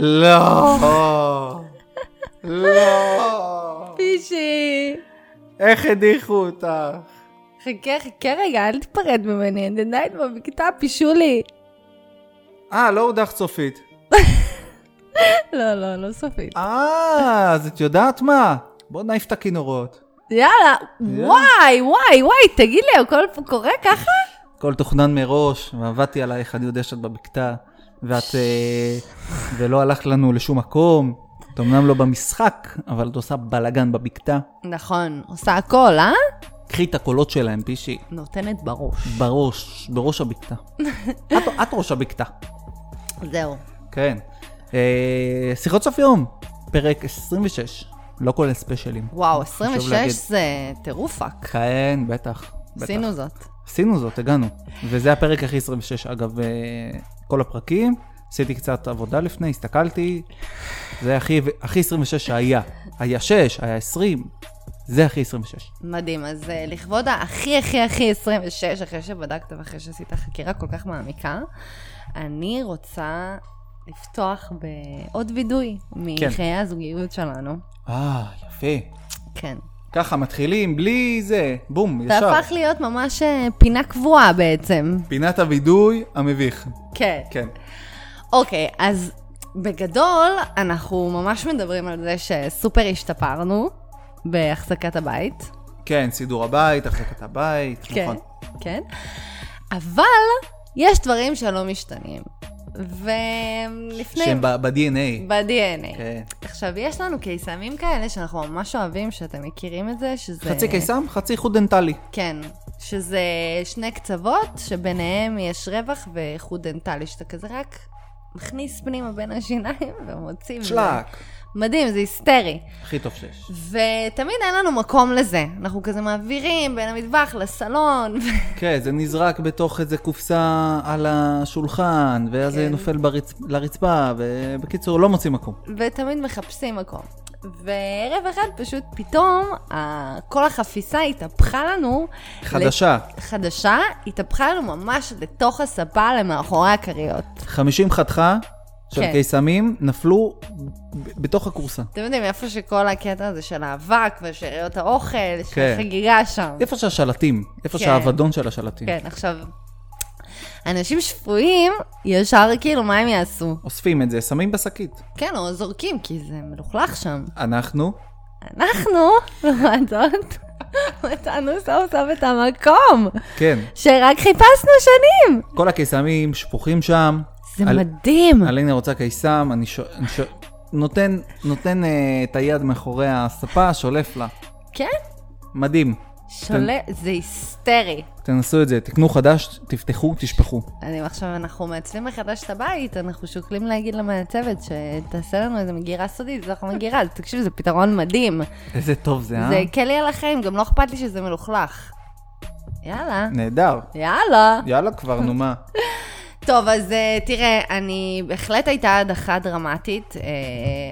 לא. לא. פישי. איך הדיחו אותך? חכה, חכה רגע, אל תיפרד ממני, אני עדיין בבקתה, פישולי. אה, לא הודחת סופית. לא, לא, לא סופית. אה, אז את יודעת מה? בוא נעיף את הכינורות. יאללה, וואי, וואי, וואי, תגיד לי, הכל פה קורה ככה? הכל תוכנן מראש, ועבדתי עלייך, אני יודע שאת בבקתה, ואת... אה, ולא הלכת לנו לשום מקום. את אמנם לא במשחק, אבל את עושה בלאגן בבקתה. נכון, עושה הכל, אה? קחי את הקולות שלהם, פישי. נותנת בראש. בראש, בראש הבקתה. את, את ראש הבקתה. זהו. כן. אה, שיחות סוף יום, פרק 26, לא כולל ספיישלים. וואו, חשוב 26 להגיד. זה טירופק. כן, בטח. בטח. עשינו זאת. עשינו זאת, הגענו. וזה הפרק הכי 26, אגב, אה, כל הפרקים. עשיתי קצת עבודה לפני, הסתכלתי. זה הכי, הכי 26 שהיה. היה 6, היה 20, זה הכי 26. מדהים, אז uh, לכבוד הכי הכי הכי 26, אחרי שבדקת ואחרי שעשית חקירה כל כך מעמיקה, אני רוצה לפתוח בעוד וידוי מחיי הזוגיות שלנו. אה, יפה. כן. ככה, מתחילים בלי זה, בום, זה ישר. הפך להיות ממש אה, פינה קבועה בעצם. פינת הווידוי המביך. כן. כן. אוקיי, אז בגדול, אנחנו ממש מדברים על זה שסופר השתפרנו בהחזקת הבית. כן, סידור הבית, החזקת הבית, כן, נכון. כן. אבל יש דברים שלא משתנים. ולפני... שהם ב-DNA. ב-DNA. כן. עכשיו, יש לנו קיסמים כאלה שאנחנו ממש אוהבים, שאתם מכירים את זה, שזה... חצי קיסם, חצי חוט דנטלי. כן, שזה שני קצוות שביניהם יש רווח וחוט דנטלי, שאתה כזה רק מכניס פנימה בין השיניים ומוציא... שלק. מדהים, זה היסטרי. הכי טוב שיש. ותמיד אין לנו מקום לזה. אנחנו כזה מעבירים בין המטבח לסלון. כן, זה נזרק בתוך איזה קופסה על השולחן, ואז זה כן. נופל ברצ... לרצפה, ובקיצור, לא מוצאים מקום. ותמיד מחפשים מקום. וערב אחד פשוט פתאום כל החפיסה התהפכה לנו. חדשה. לת- חדשה, התהפכה לנו ממש לתוך הספה למאחורי הכריות. 50 חתיכה של כן. קיסמים נפלו בתוך הכורסה. אתם יודעים, איפה שכל הקטע הזה של האבק ושאריות האוכל, של כן. החגיגה שם. איפה שהשלטים, איפה כן. שהאבדון של השלטים. כן, עכשיו, אנשים שפויים, ישר כאילו, מה הם יעשו? אוספים את זה, שמים בשקית. כן, או זורקים, כי זה מלוכלך שם. אנחנו, אנחנו, לעומת זאת, מצאנו סוף סוף את המקום כן, שרק חיפשנו שנים. כל הקיסמים שפוכים שם. זה על- מדהים. אלינה רוצה קיסם, אני ש... אני ש... נותן, נותן אה, את היד מאחורי הספה, שולף לה. כן? מדהים. שולה, זה היסטרי. תנסו את זה, תקנו חדש, תפתחו, תשפכו. אני עכשיו, אנחנו מעצבים מחדש את הבית, אנחנו שוקלים להגיד למעצבת שתעשה לנו איזה מגירה סודית, לתוך המגירה, אז תקשיב, זה פתרון מדהים. איזה טוב זה, אה? זה הקל לי על החיים, גם לא אכפת לי שזה מלוכלך. יאללה, נהדר. יאללה. יאללה כבר, נו מה. טוב, אז uh, תראה, אני, בהחלט הייתה הדחה דרמטית. Uh,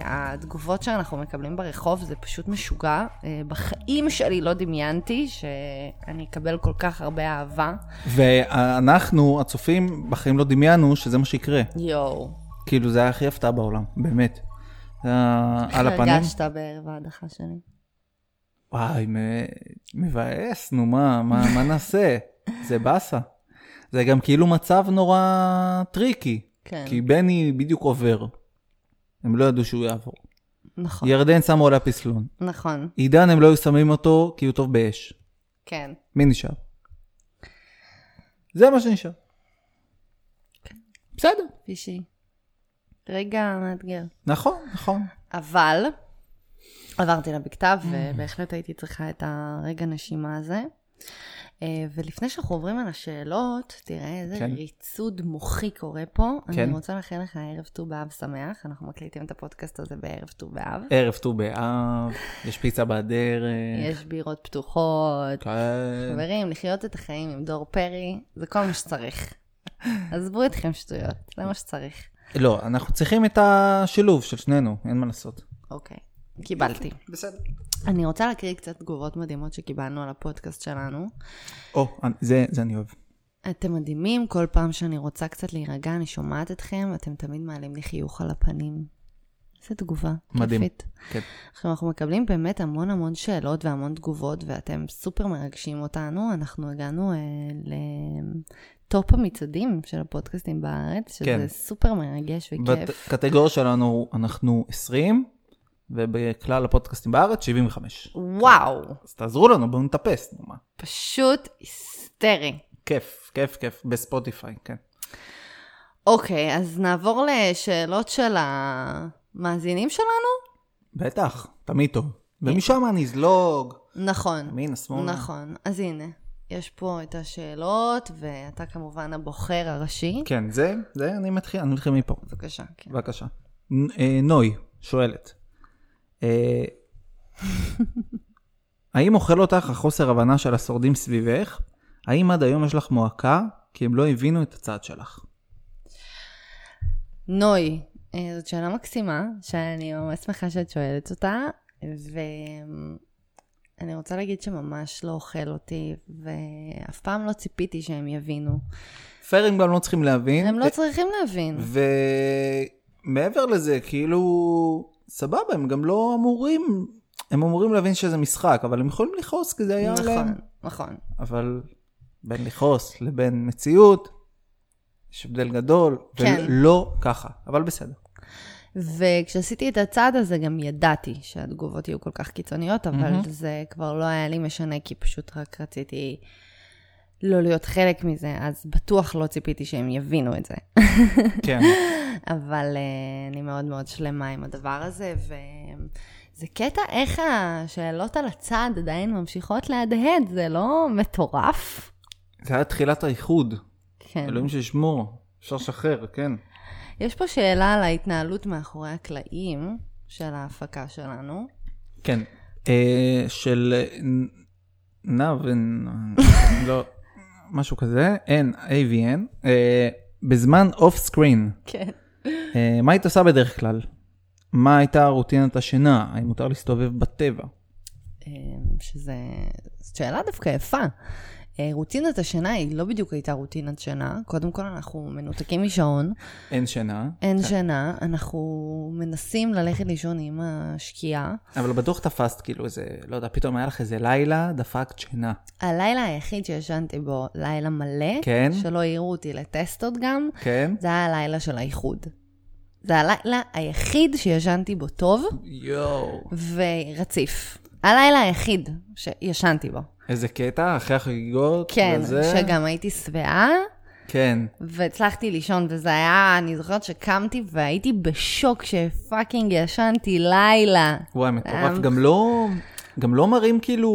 התגובות שאנחנו מקבלים ברחוב זה פשוט משוגע. Uh, בחיים שלי לא דמיינתי שאני אקבל כל כך הרבה אהבה. ואנחנו, הצופים, בחיים לא דמיינו שזה מה שיקרה. יואו. כאילו, זה היה הכי הפתעה בעולם, באמת. על איך הפנים. הרגשת בערב ההדחה שלי? וואי, מבאס, נו מה, מה, מה נעשה? זה באסה. זה גם כאילו מצב נורא tricky. כן. כי בני בדיוק עובר. הם לא ידעו שהוא יעבור. נכון, ירדן שמו עליה פסלון. נכון, עידן הם לא היו שמים אותו כי הוא טוב באש. כן. מי נשאר? זה מה שנשאר. בסדר. פישי. רגע מאתגר. נכון, נכון. אבל עברתי לבכתב, ובהחלט הייתי צריכה את הרגע נשימה הזה. אה, ולפני שאנחנו עוברים על השאלות, תראה איזה כן. ריצוד מוחי קורה פה. כן. אני רוצה לאחל לך ערב ט"ו באב שמח, אנחנו מקליטים את הפודקאסט הזה בערב ט"ו באב. ערב ט"ו באב, יש פיצה בדרך. יש בירות פתוחות. כן. חברים, לחיות את החיים עם דור פרי, זה כל מה שצריך. עזבו אתכם שטויות, זה מה שצריך. לא, אנחנו צריכים את השילוב של שנינו, אין מה לעשות. אוקיי, קיבלתי. בסדר. אני רוצה להקריא קצת תגובות מדהימות שקיבלנו על הפודקאסט שלנו. או, זה, זה אני אוהב. אתם מדהימים, כל פעם שאני רוצה קצת להירגע, אני שומעת אתכם, אתם תמיד מעלים לי חיוך על הפנים. איזה תגובה. מדהים. כיפית. כן. עכשיו, אנחנו מקבלים באמת המון המון שאלות והמון תגובות, ואתם סופר מרגשים אותנו. אנחנו הגענו אה, לטופ המצעדים של הפודקאסטים בארץ, שזה כן. סופר מרגש וכיף. בקטגוריה שלנו אנחנו 20, ובכלל הפודקאסטים בארץ 75. וואו, אז תעזרו לנו, בואו נטפס, נו מה. פשוט היסטרי. כיף, כיף, כיף, בספוטיפיי, כן. אוקיי, אז נעבור לשאלות של המאזינים שלנו? בטח, תמיד טוב. ומשם נזלוג, נכון. ימינה, שמאלה. נכון. אז הנה, יש פה את השאלות, ואתה כמובן הבוחר הראשי. כן, זה, זה, אני מתחיל, אני מתחיל מפה. בבקשה, כן. בבקשה. אה, נוי שואלת, האם אוכל אותך החוסר הבנה של השורדים סביבך? האם עד היום יש לך מועקה כי הם לא הבינו את הצד שלך? נוי, אה, זאת שאלה מקסימה, שאני ממש שמחה שאת שואלת אותה, ואני רוצה להגיד שממש לא אוכל אותי, ואף פעם לא ציפיתי שהם יבינו. פיירים גם לא צריכים להבין. הם לא צריכים להבין. ומעבר לזה, כאילו, סבבה, הם גם לא אמורים, הם אמורים להבין שזה משחק, אבל הם יכולים לכעוס כי זה היה עליהם. נכון, נכון. אבל בין לכעוס לבין מציאות, יש הבדל גדול, כן. ולא ככה, אבל בסדר. וכשעשיתי את הצעד הזה, גם ידעתי שהתגובות יהיו כל כך קיצוניות, אבל מהמם. זה כבר לא היה לי משנה, כי פשוט רק רציתי לא להיות חלק מזה, אז בטוח לא ציפיתי שהם יבינו את זה. כן, אבל uh, אני מאוד מאוד שלמה עם הדבר הזה, וזה קטע איך השאלות על הצד עדיין ממשיכות להדהד, זה לא מטורף? זה היה תחילת האיחוד, כן. אלוהים שישמור, אפשר לשחרר, כן. יש פה שאלה על ההתנהלות מאחורי הקלעים של ההפקה שלנו. כן, אה, של נ- נאבן, לא, משהו כזה, N, AVN, אה, בזמן אוף סקרין, כן. אה, מה היית עושה בדרך כלל? מה הייתה רוטינת השינה? האם מותר להסתובב בטבע? אמ, שזה שאלה דווקא יפה. אה, רוטינת השינה היא לא בדיוק הייתה רוטינת שינה. קודם כל, אנחנו מנותקים משעון, אין שינה. אין שינה, אנחנו מנסים ללכת לישון עם השקיעה. אבל בטוח תפסת כאילו איזה, לא יודע, פתאום היה לך איזה לילה, דפקת שינה. הלילה היחיד שישנתי בו לילה מלא, כן? שלא העירו אותי לטסטות גם, כן? זה היה הלילה של האיחוד. זה הלילה היחיד שישנתי בו טוב יואו. ורציף. הלילה היחיד שישנתי בו. איזה קטע, אחרי החגיגות. כן, וזה... שגם הייתי שבעה, כן. והצלחתי לישון, וזה היה, אני זוכרת שקמתי והייתי בשוק שפאקינג ישנתי לילה. וואי, מטורף. גם לא, גם לא מראים כאילו,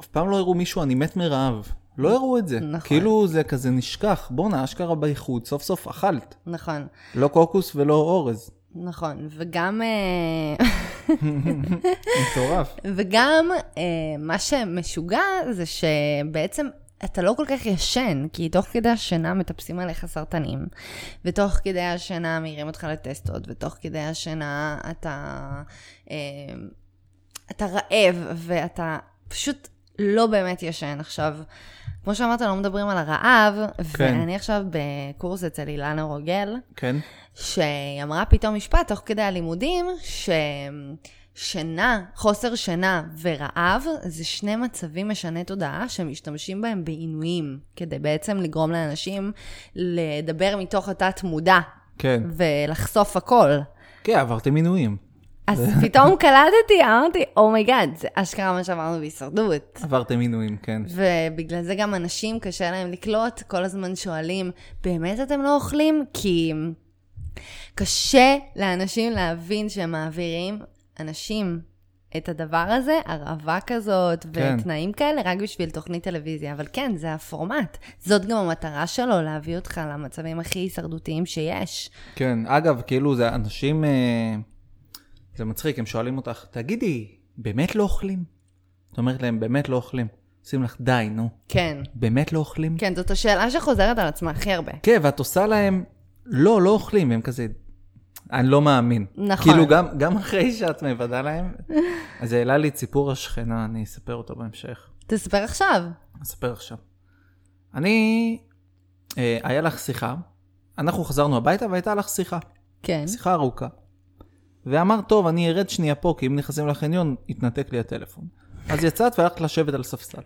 אף פעם לא הראו מישהו, אני מת מרעב. לא הראו את זה. נכון. כאילו זה כזה נשכח. בואנה, אשכרה באיחוד, סוף סוף אכלת. נכון, לא קוקוס ולא אורז. נכון. וגם, אה, מטורף. וגם אה, מה שמשוגע זה שבעצם אתה לא כל כך ישן, כי תוך כדי השינה מטפסים עליך סרטנים, ותוך כדי השינה מעירים אותך לטסטות, ותוך כדי השינה אתה, אה, אתה רעב, ואתה פשוט לא באמת ישן. עכשיו, כמו שאמרת, לא מדברים על הרעב, כן. ואני עכשיו בקורס אצל אילנה רוגל, כן? שהיא אמרה פתאום משפט תוך כדי הלימודים, ששינה, חוסר שינה ורעב, זה שני מצבים משני תודעה שמשתמשים בהם בעינויים, כדי בעצם לגרום לאנשים לדבר מתוך התת-מודע כן. ולחשוף הכל. כן, עברתם עינויים. אז פתאום קלטתי, אמרתי, oh my god, זה אשכרה מה שאמרנו בהישרדות. עברתם עינויים, כן. ובגלל זה גם אנשים קשה להם לקלוט, כל הזמן שואלים, באמת אתם לא אוכלים? כי קשה לאנשים להבין שהם מעבירים אנשים את הדבר הזה, הרעבה כזאת, כן. ותנאים כאלה, רק בשביל תוכנית טלוויזיה. אבל כן, זה הפורמט. זאת גם המטרה שלו, להביא אותך למצבים הכי הישרדותיים שיש. כן, אגב, כאילו זה אנשים, אה, זה מצחיק, הם שואלים אותך, תגידי, באמת לא אוכלים? את אומרת להם, באמת לא אוכלים. עושים לך, די, נו, כן. באמת לא אוכלים? כן, זאת השאלה שחוזרת על עצמה הכי הרבה. כן, ואת עושה להם, לא, לא אוכלים, והם כזה, אני לא מאמין. נכון. כאילו, גם, גם אחרי שאת מוודאה להם, אז זה העלה לי את סיפור השכנה, אני אספר אותו בהמשך. תספר עכשיו. אספר עכשיו. אני אה, היה לך שיחה, אנחנו חזרנו הביתה והייתה לך שיחה, כן. שיחה ארוכה. ואמרת, טוב, אני ארד שנייה פה, כי אם נכנסים לחניון, יתנתק לי הטלפון. אז יצאת והלכת לשבת על ספסל.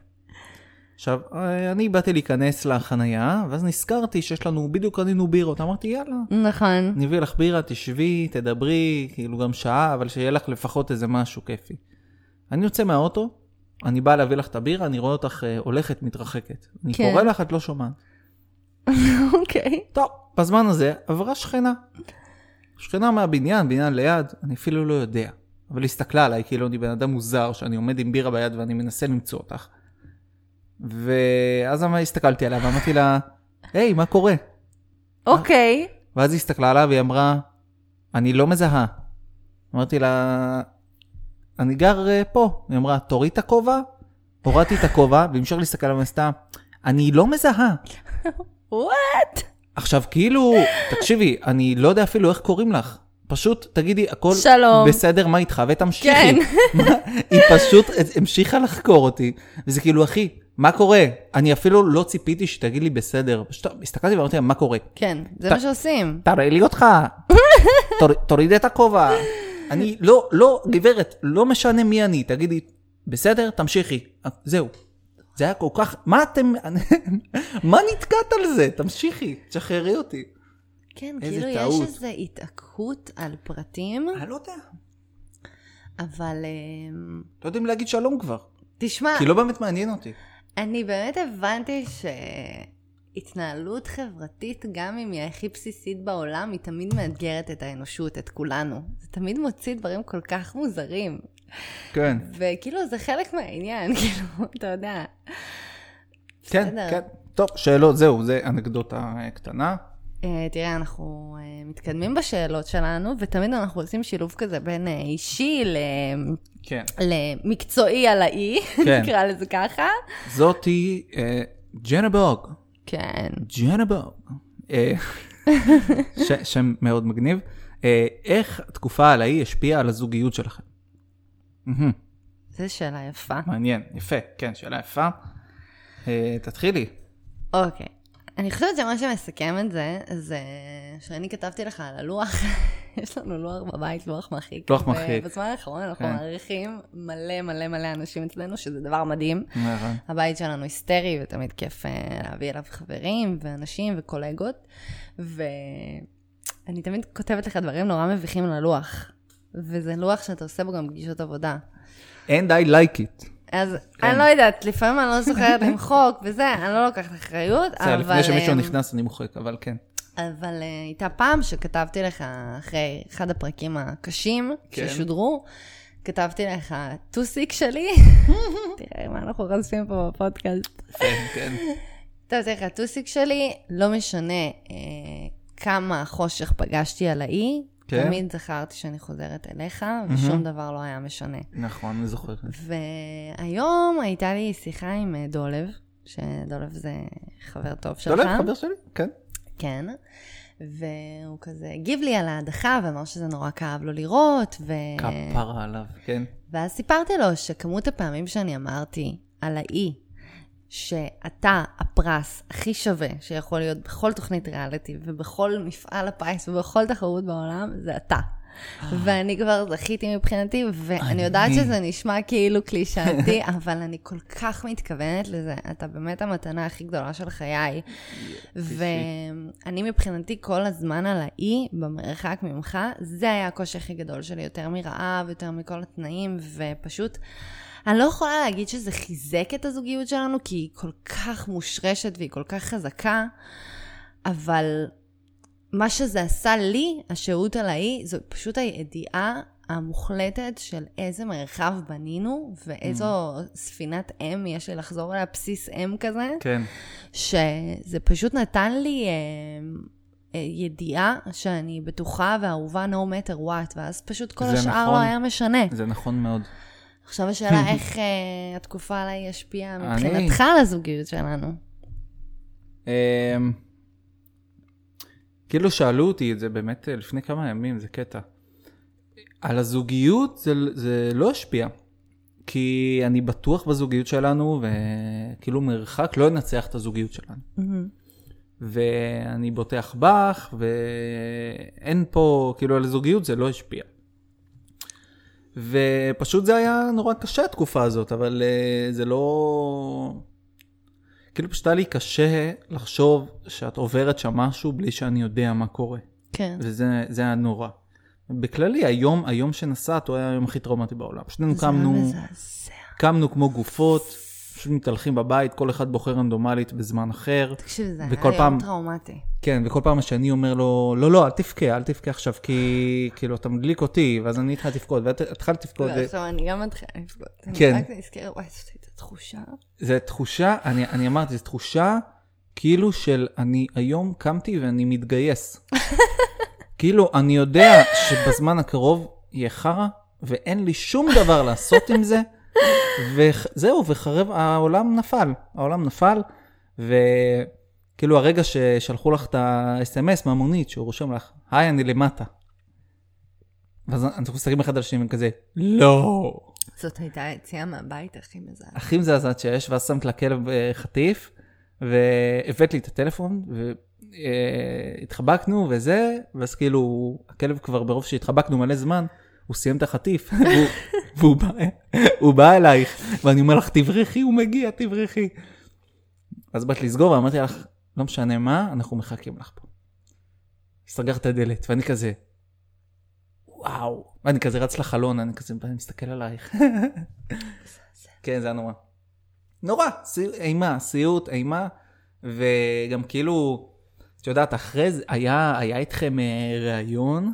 עכשיו, אה, אני באתי להיכנס לחנייה, ואז נזכרתי שיש לנו, בדיוק קנינו בירות, אמרתי, יאללה, נכון. אני אביא לך בירה, תשבי, תדברי, כאילו גם שעה, אבל שיהיה לך לפחות איזה משהו כיפי. אני יוצא מהאוטו, אני בא להביא לך את הבירה, אני רואה אותך אה, הולכת, מתרחקת. אני כן. קורא לך, את לא שומעת. אוקיי. טוב, בזמן הזה עברה שכנה. שכנה מהבניין, בניין ליד, אני אפילו לא יודע. אבל היא הסתכלה עליי כאילו אני בן אדם מוזר, שאני עומד עם בירה ביד ואני מנסה למצוא אותך. ואז הסתכלתי עליה ואמרתי לה, היי, מה קורה? אוקיי. ואז היא הסתכלה עליו והיא אמרה, אני לא מזהה. אמרתי לה, אני גר אה, פה. היא אמרה, תוריד את הכובע? הורדתי את הכובע, והמשך להסתכל עליו ועשתה, אני לא מזהה. וואט? עכשיו, כאילו, תקשיבי, אני לא יודע אפילו איך קוראים לך. פשוט תגידי, הכל שלום. בסדר, מה איתך? ותמשיכי. כן. היא פשוט המשיכה לחקור אותי, וזה כאילו, אחי, מה קורה? אני אפילו לא ציפיתי שתגיד לי בסדר. פשוט הסתכלתי ואמרתי לה, מה קורה? כן, זה ת- מה שעושים. תראה לי אותך, תור- תוריד את הכובע. אני, לא, לא, גברת, לא משנה מי אני, תגידי, בסדר, תמשיכי. זהו. זה היה כל כך, מה אתם, מה נתקעת על זה? תמשיכי, תשחררי אותי. כן, כאילו טעות. יש איזו התעקות על פרטים, אני לא יודע. אבל אמ, לא יודעים להגיד שלום כבר, תשמע, כי לא באמת מעניין אותי. אני באמת הבנתי שהתנהלות חברתית, גם אם היא הכי בסיסית בעולם, היא תמיד מאתגרת את האנושות, את כולנו. זה תמיד מוציא דברים כל כך מוזרים. כן. וכאילו, זה חלק מהעניין, כאילו, אתה יודע. כן, בסדר. כן. טוב, שאלות, זהו, זה אנקדוטה אה, קטנה. אה, תראה, אנחנו אה, מתקדמים בשאלות שלנו, ותמיד אנחנו עושים שילוב כזה בין אה, אישי ל... כן. למקצועי על האי, כן. נקרא לזה ככה. זאתי ג'נה בוג. כן. ג'נה בוג. ש- שם מאוד מגניב. איך התקופה על האי השפיעה על הזוגיות שלכם? מהמם, זו שאלה יפה. מעניין, יפה, כן, שאלה יפה. אה, תתחילי. אוקיי. אני חושבת שמה שמסכם את זה, זה שאני כתבתי לך על הלוח, יש לנו לוח בבית, לוח מרחיק. לוח מרחיק. ובזמן האחרון אנחנו כן. מעריכים מלא מלא מלא אנשים אצלנו, שזה דבר מדהים. נכון. הבית שלנו היסטרי, ותמיד כיף אה, להביא אליו חברים ואנשים וקולגות. ואני תמיד כותבת לך דברים נורא מביכים על הלוח. וזה לוח שאתה עושה בו גם פגישות עבודה. And I like it. אז כן. אני לא יודעת, לפעמים אני לא זוכרת למחוק וזה, אני לא לוקחת אחריות, בסדר, אבל... לפני שמישהו אה, נכנס אני מוחק, אבל כן. אבל אה, הייתה פעם שכתבתי לך, אחרי אחד הפרקים הקשים כן. ששודרו, כתבתי לך טוסיק שלי, תראה מה אנחנו חושפים פה בפודקאסט. כן, כן. כתבתי לך טוסיק שלי, לא משנה אה, כמה חושך פגשתי על האי, כן. תמיד זכרתי שאני חוזרת אליך, ושום דבר לא היה משנה. נכון, אני זוכר. והיום הייתה לי שיחה עם אה, דולב, שדולב זה חבר טוב שלך. דולב, חבר שלי? כן. כן. והוא כזה הגיב לי על ההדחה ואמר שזה נורא כאב לו לראות, ו... כפרה עליו, כן. ואז סיפרתי לו שכמות הפעמים שאני אמרתי על האי, שאתה הפרס הכי שווה שיכול להיות בכל תוכנית ריאליטי ובכל מפעל הפיס ובכל תחרות בעולם, זה אתה. ואני כבר זכיתי מבחינתי, ואני אני- יודעת שזה נשמע כאילו קלישאתי, אבל אני כל כך מתכוונת לזה. אתה באמת המתנה הכי גדולה של חיי. ואני מבחינתי כל הזמן על האי, במרחק ממך, זה היה הקושי הכי גדול שלי, יותר מרעב, יותר מכל התנאים, ופשוט, אני לא יכולה להגיד שזה חיזק את הזוגיות שלנו, כי היא כל כך מושרשת והיא כל כך חזקה, אבל מה שזה עשה לי, השהות על האי, זו פשוט הידיעה המוחלטת של איזה מרחב בנינו, ואיזו ספינת אם יש לי לחזור אליה, בסיס אם כזה. כן. שזה פשוט נתן לי אה, אה, ידיעה שאני בטוחה ואהובה no matter what, ואז פשוט כל השאר נכון. לא היה משנה. זה נכון מאוד. עכשיו השאלה איך אה, התקופה עליי השפיעה מבחינתך על הזוגיות שלנו. אמ, כאילו שאלו אותי את זה באמת אה, לפני כמה ימים, זה קטע. על הזוגיות זה, זה לא השפיע. כי אני בטוח בזוגיות שלנו, וכאילו מרחק לא ינצח את הזוגיות שלנו. ואני בוטח בך, ואין פה, כאילו על הזוגיות זה לא השפיע. ופשוט זה היה נורא קשה התקופה הזאת, אבל uh, זה לא... כאילו פשוט היה לי קשה לחשוב שאת עוברת שם משהו בלי שאני יודע מה קורה. כן. וזה זה היה נורא. בכללי, היום, היום שנסעת הוא היה היום הכי טראומטי בעולם. שנינו קמנו, מזעזע. קמנו כמו גופות, פשוט מתהלכים בבית, כל אחד בוחר רנדומלית בזמן אחר. תקשיב, זה היה וכל יום פעם- טראומטי. כן, וכל פעם שאני אומר לו, לא, לא, אל תבכה, אל תבכה עכשיו, כי כאילו, אתה מדליק אותי, ואז אני התחלתי לבכות, והתחלתי לבכות, ו- ועכשיו אני גם מתחילה לבכות. כן. אני רק נזכרת, וואי, זאת הייתה תחושה. זו תחושה, אני, אני אמרתי, זו תחושה כאילו של אני היום קמתי ואני מתגייס. כאילו, אני יודע שבזמן הקרוב יהיה חרא, ואין לי שום דבר לעשות עם זה, וזהו, וחרב, העולם נפל, העולם נפל, וכאילו הרגע ששלחו לך את ה-SMS מהמונית, שהוא רושם לך, היי, אני למטה. ואז אנחנו מסתכלים אחד על השני וכזה, לא. זאת הייתה היציאה מהבית הכי מזעזעת. הכי מזעזעת שיש, ואז שמת לה כלב אה, חטיף, והבאת לי את הטלפון, והתחבקנו וזה, ואז כאילו, הכלב כבר ברוב שהתחבקנו מלא זמן, הוא סיים את החטיף, והוא, והוא בא, הוא בא אלייך, ואני אומר לך, תברכי, הוא מגיע, תברכי. אז באת לסגור, ואמרתי לך, לא משנה מה, אנחנו מחכים לך פה. סגרת את הדלת, ואני כזה, וואו, ואני כזה רץ לחלון, אני כזה, אני מסתכל עלייך. כן, זה היה נורא. נורא, אימה, סיוט, אימה, וגם כאילו, את יודעת, אחרי זה, היה, היה איתכם אה, ראיון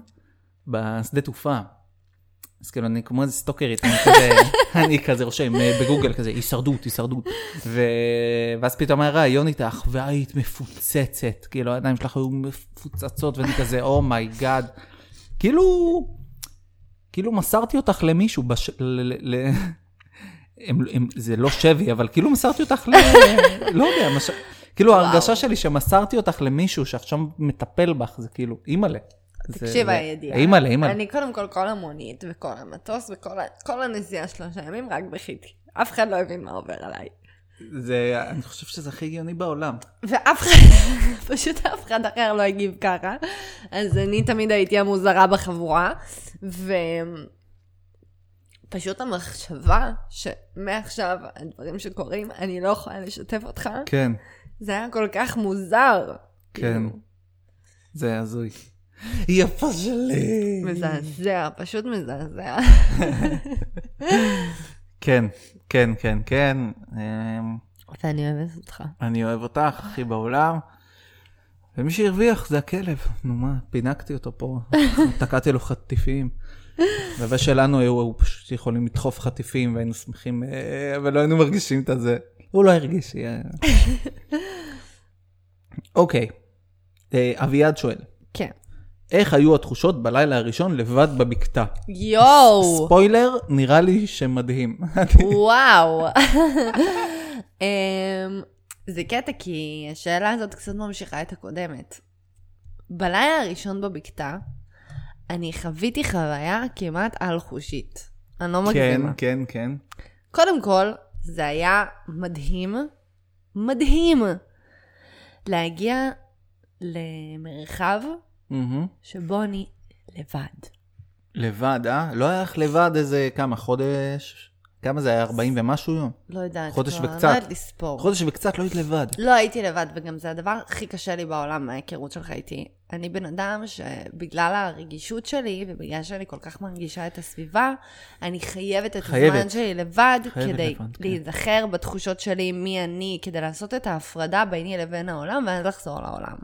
בשדה תעופה. אז כאילו, אני כמו איזה סטוקרית, אני כזה, אני כזה רושם אה, בגוגל כזה, הישרדות, הישרדות. ו... ואז פתאום היה ראיון איתך, והיית מפוצצת, כאילו, הידיים שלך היו מפוצצות, ואני כזה, oh my god. כאילו, כאילו מסרתי אותך למישהו, בש... ל... ל... ל... הם, הם, זה לא שבי, אבל כאילו מסרתי אותך ל... לא יודע, מש... כאילו ההרגשה שלי שמסרתי אותך למישהו שעכשיו מטפל בך, זה כאילו, אימא'לה. תקשיב, הידיעה. אימא'לה, אימא'לה. אני קודם כל, כל המונית וכל המטוס וכל הנסיעה שלושה ימים, רק בכיתי. אף אחד לא הבין מה עובר עליי. זה, אני חושב שזה הכי הגיוני בעולם. ואף אחד, פשוט אף אחד אחר לא הגיב ככה. אז אני תמיד הייתי המוזרה בחבורה, ופשוט המחשבה שמעכשיו הדברים שקורים, אני לא יכולה לשתף אותך, כן, זה היה כל כך מוזר. כן. כאילו, זה הזוי. יפה שלי. מזעזע, פשוט מזעזע. כן, כן, כן, כן. אמ, ואני אוהבת אותך. אני אוהב אותך, הכי בעולם. ומי שהרוויח זה הכלב. נו מה, פינקתי אותו פה, תקעתי לו חטיפים. והבן שלנו היו היו פשוט יכולים לדחוף חטיפים והיינו שמחים, אה, אבל לא היינו מרגישים את הזה. הוא לא הרגיש. אה. אוקיי, אה, אביעד שואל, כן. איך היו התחושות בלילה הראשון לבד בבקתה? יואו! ספוילר, נראה לי שמדהים. וואו. אמ, זה קטע כי השאלה הזאת קצת ממשיכה את הקודמת. בלילה הראשון בבקתה, אני חוויתי חוויה כמעט על-חושית. אני לא כן, מגזימה. כן, כן. קודם כל, זה היה מדהים, מדהים, להגיע למרחב. שבו אני לבד. לבד, אה? לא היה לך לבד איזה כמה, חודש? כמה זה היה? 40 ומשהו יום? לא יודעת. חודש כבר, וקצת. לא יודעת לספור. חודש וקצת לא היית לבד. לא הייתי לבד, וגם זה הדבר הכי קשה לי בעולם, ההיכרות שלך איתי. אני בן אדם שבגלל הרגישות שלי, ובגלל שאני כל כך מרגישה את הסביבה, אני חייבת את חייבת. הזמן שלי לבד, כדי לבד, כן. להיזכר בתחושות שלי, מי אני, כדי לעשות את ההפרדה ביני לבין העולם, ואז לחזור לעולם.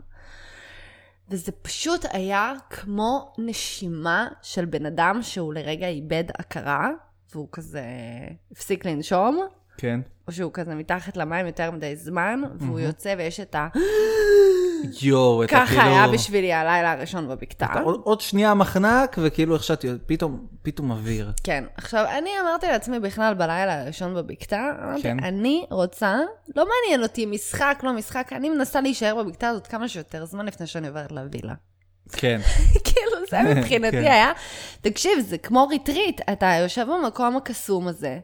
וזה פשוט היה כמו נשימה של בן אדם שהוא לרגע איבד הכרה, והוא כזה הפסיק לנשום, כן. או שהוא כזה מתחת למים יותר מדי זמן, והוא יוצא ויש את ה... יואו, אתה כאילו... ככה היה בשבילי הלילה הראשון בבקתה. עוד, עוד שנייה מחנק, וכאילו איך שאת... פתאום, פתאום אוויר. כן. עכשיו, אני אמרתי לעצמי בכלל בלילה הראשון בבקתה, אמרתי, כן. אני רוצה, לא מעניין אותי משחק, לא משחק, אני מנסה להישאר בבקתה הזאת כמה שיותר זמן לפני שאני עוברת לווילה. כן. כאילו, זה מבחינתי כן. היה, תקשיב, זה כמו ריטריט, אתה יושב במקום הקסום הזה,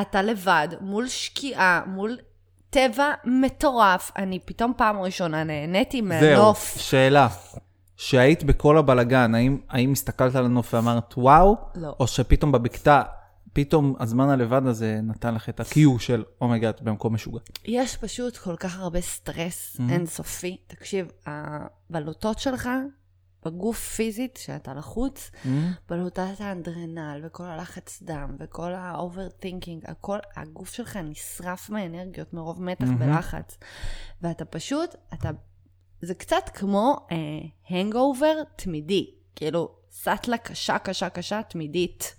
אתה לבד, מול שקיעה, מול טבע מטורף. אני פתאום פעם ראשונה נהניתי זהו, מהנוף. שאלה. שהיית בכל הבלגן, האם, האם הסתכלת על הנוף ואמרת וואו? לא. או שפתאום בבקתה, פתאום הזמן הלבד הזה נתן לך את ה-cue של oh my god את במקום משוגע. יש פשוט כל כך הרבה סטרס Mhm. אינסופי. תקשיב, הבלוטות שלך בגוף פיזית, שאתה לחוץ, בלוטת האדרנל וכל הלחץ דם וכל ה overthinking, הכל, הגוף שלך נשרף מאנרגיות מרוב מתח מהמם. ולחץ. ואתה פשוט, אתה, זה קצת כמו הנגאובר תמידי, כאילו סאטלה קשה, קשה, קשה, תמידית.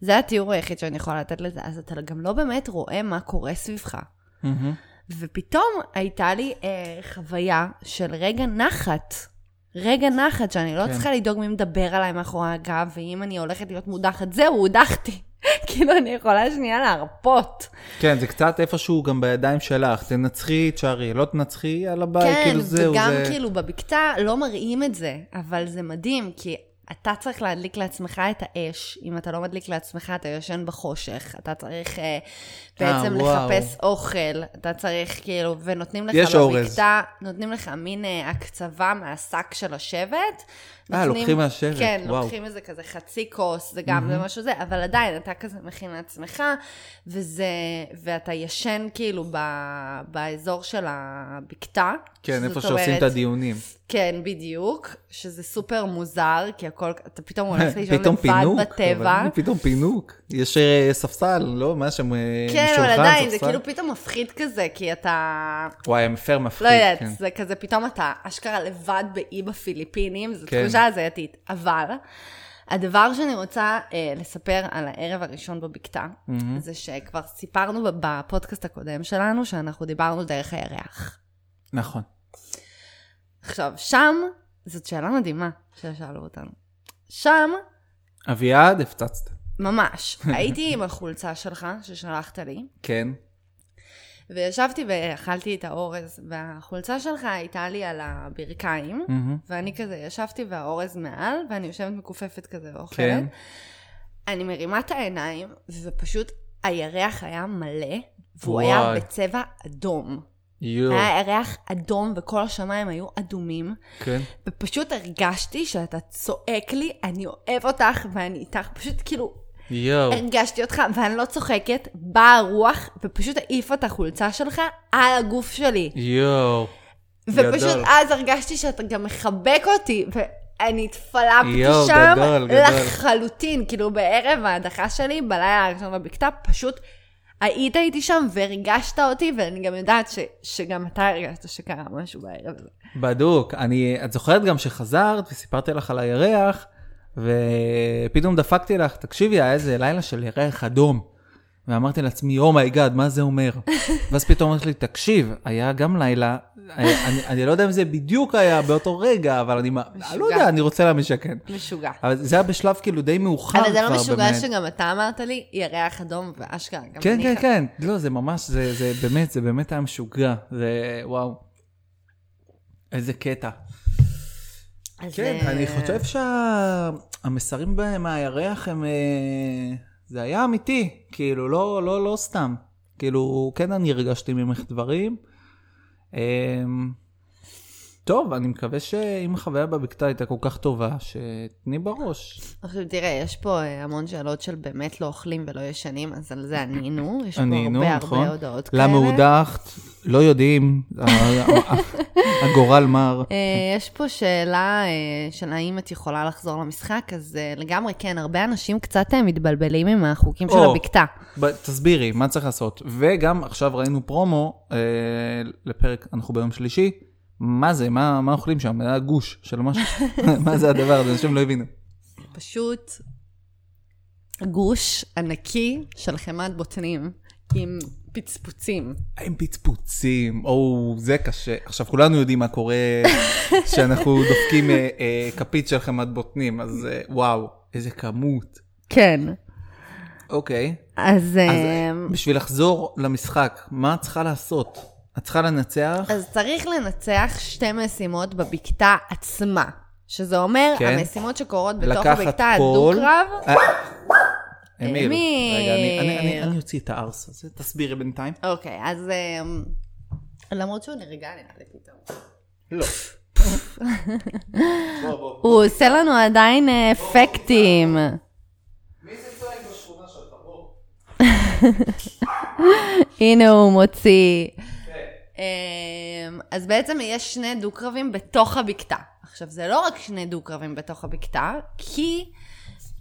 זה התיאור היחיד שאני יכולה לתת לזה, אז אתה גם לא באמת רואה מה קורה סביבך. מהמם. ופתאום הייתה לי אה, חוויה של רגע נחת. רגע נחת, שאני לא כן. צריכה לדאוג מי מדבר עליי מאחורי הגב, ואם אני הולכת להיות מודחת, זהו, הודחתי. כאילו, אני יכולה שנייה להרפות. כן, זה קצת איפשהו גם בידיים שלך. תנצחי, תשארי, לא תנצחי, יאללה ביי, כן, כאילו זהו, וגם זה... כאילו בבקתה לא מראים את זה, אבל זה מדהים, כי אתה צריך להדליק לעצמך את האש. אם אתה לא מדליק לעצמך, אתה ישן בחושך. אתה צריך אה, בעצם וואו. לחפש אוכל. אתה צריך כאילו, ונותנים לך יש אורז. בבקתה, נותנים לך מין אה, הקצבה מהשק של השבט. אה, לוקחים מהשבט, כן, וואו. לוקחים איזה כזה חצי כוס, זה גם, זה משהו זה, אבל עדיין, אתה כזה מכין לעצמך, וזה, ואתה ישן כאילו ב, באזור של הבקתה. כן, איפה שעושים אומרת- את הדיונים. כן, בדיוק, שזה סופר מוזר, כי הכל, אתה פתאום הולך לישון לבד פינוק, בטבע. אבל פתאום פינוק. יש אה, ספסל, לא? מה שם? אה, כן, אבל שולחן, עדיין, זה ספסל? כאילו פתאום מפחיד כזה, כי אתה... וואי, המפר מפחיד, לא יודעת, כן. זה כזה, פתאום אתה אשכרה לבד באי בפיליפינים, זו כן. תחושה הזייתית. אבל, הדבר שאני רוצה אה, לספר על הערב הראשון בבקתה, מהמם. זה שכבר סיפרנו בפודקאסט הקודם שלנו, שאנחנו דיברנו דרך הירח. נכון. עכשיו, שם, זאת שאלה מדהימה ששאלו אותנו. שם, אביעד, הפצצת. ממש, הייתי עם החולצה שלך, ששלחת לי, כן. וישבתי ואכלתי את האורז, והחולצה שלך הייתה לי על הברכיים, מהמם. ואני כזה ישבתי והאורז מעל, ואני יושבת מכופפת כזה ואוכלת. כן. אני מרימה את העיניים, ופשוט הירח היה מלא, והוא וואי. היה בצבע אדום. יואו. היה ירח אדום וכל השמיים היו אדומים, כן. ופשוט הרגשתי שאתה צועק לי, אני אוהב אותך ואני איתך, פשוט כאילו יואו. הרגשתי אותך, ואני לא צוחקת, באה הרוח ופשוט העיפה את החולצה שלך על הגוף שלי. יואו. ופשוט גדול. אז הרגשתי שאתה גם מחבק אותי, ואני התפלפתי יואו, שם גדול, גדול. לחלוטין. כאילו בערב ההדחה שלי, בלילה הראשון בבקתה, פשוט היית איתי שם והרגשת אותי, ואני גם יודעת ש, שגם אתה הרגשת שקרה משהו בערב הזה. בדוק. אני, את זוכרת גם שחזרת וסיפרתי לך על הירח, ופתאום דפקתי לך, תקשיבי, היה איזה לילה של ירח אדום. ואמרתי לעצמי, oh my god, מה זה אומר? ואז פתאום אמרתי לי, תקשיב, היה גם לילה, אני, אני לא יודע אם זה בדיוק היה באותו רגע, אבל אני, מה- אני לא יודע, אני רוצה להאמין שכן. משוגע. אבל זה היה בשלב כאילו די מאוחר כבר, אבל זה לא משוגע באמת. שגם אתה אמרת לי, ירח אדום ואשכרה. גם כן, אני כן, ח- כן. לא, זה ממש, זה, זה באמת, זה באמת היה משוגע. זה, וואו. איזה קטע. כן, אה, אני חושב שהמסרים מהירח הם... אה, זה היה אמיתי, כאילו, לא, לא, לא סתם. כאילו, כן אני הרגשתי ממך דברים. טוב, אני מקווה שאם החוויה בבקתה הייתה כל כך טובה, שתני בראש. עכשיו תראה, יש פה אה, המון שאלות של באמת לא אוכלים ולא ישנים, אז על זה ענינו. יש פה ענינו, הרבה נכון. הרבה הודעות כאלה. למה הודחת? לא יודעים, הגורל מר. אה, יש פה שאלה אה, של האם את יכולה לחזור למשחק, אז לגמרי כן, הרבה אנשים קצת מתבלבלים עם החוקים של. הבקתה. תסבירי, מה צריך לעשות? וגם עכשיו ראינו פרומו לפרק, אנחנו ביום שלישי, מה זה? מה, מה אוכלים שם? היה גוש של משהו? מה זה הדבר הזה? אנשים לא הבינו. פשוט גוש ענקי של חמת בוטנים עם פצפוצים. עם פצפוצים, או, זה קשה. עכשיו, כולנו יודעים מה קורה כשאנחנו דופקים אה, אה, כפית של חמת בוטנים, אז אה, וואו, איזה כמות. כן. אוקיי, אז, אז אה, בשביל לחזור למשחק, מה את צריכה לעשות? את צריכה לנצח? אז צריך לנצח שתי משימות בבקתה עצמה. שזה אומר, כן. המשימות שקורות בתוך הבקתה הדו-קרב, אה. אמיל. רגע, אני- אני- אני- אני אוציא את הארס הזה, תסבירי בינתיים. אוקיי, אז אמ, למרות שהוא נרגע נראה לי פתאום. לא. הוא עושה לנו עדיין אה, אפקטים. מי זה צועק בשכונה שלך? בוא. הנה הוא מוציא. כן. אמ, אז בעצם יש שני דו-קרבים בתוך הבקתה. עכשיו, זה לא רק שני דו-קרבים בתוך הבקתה, כי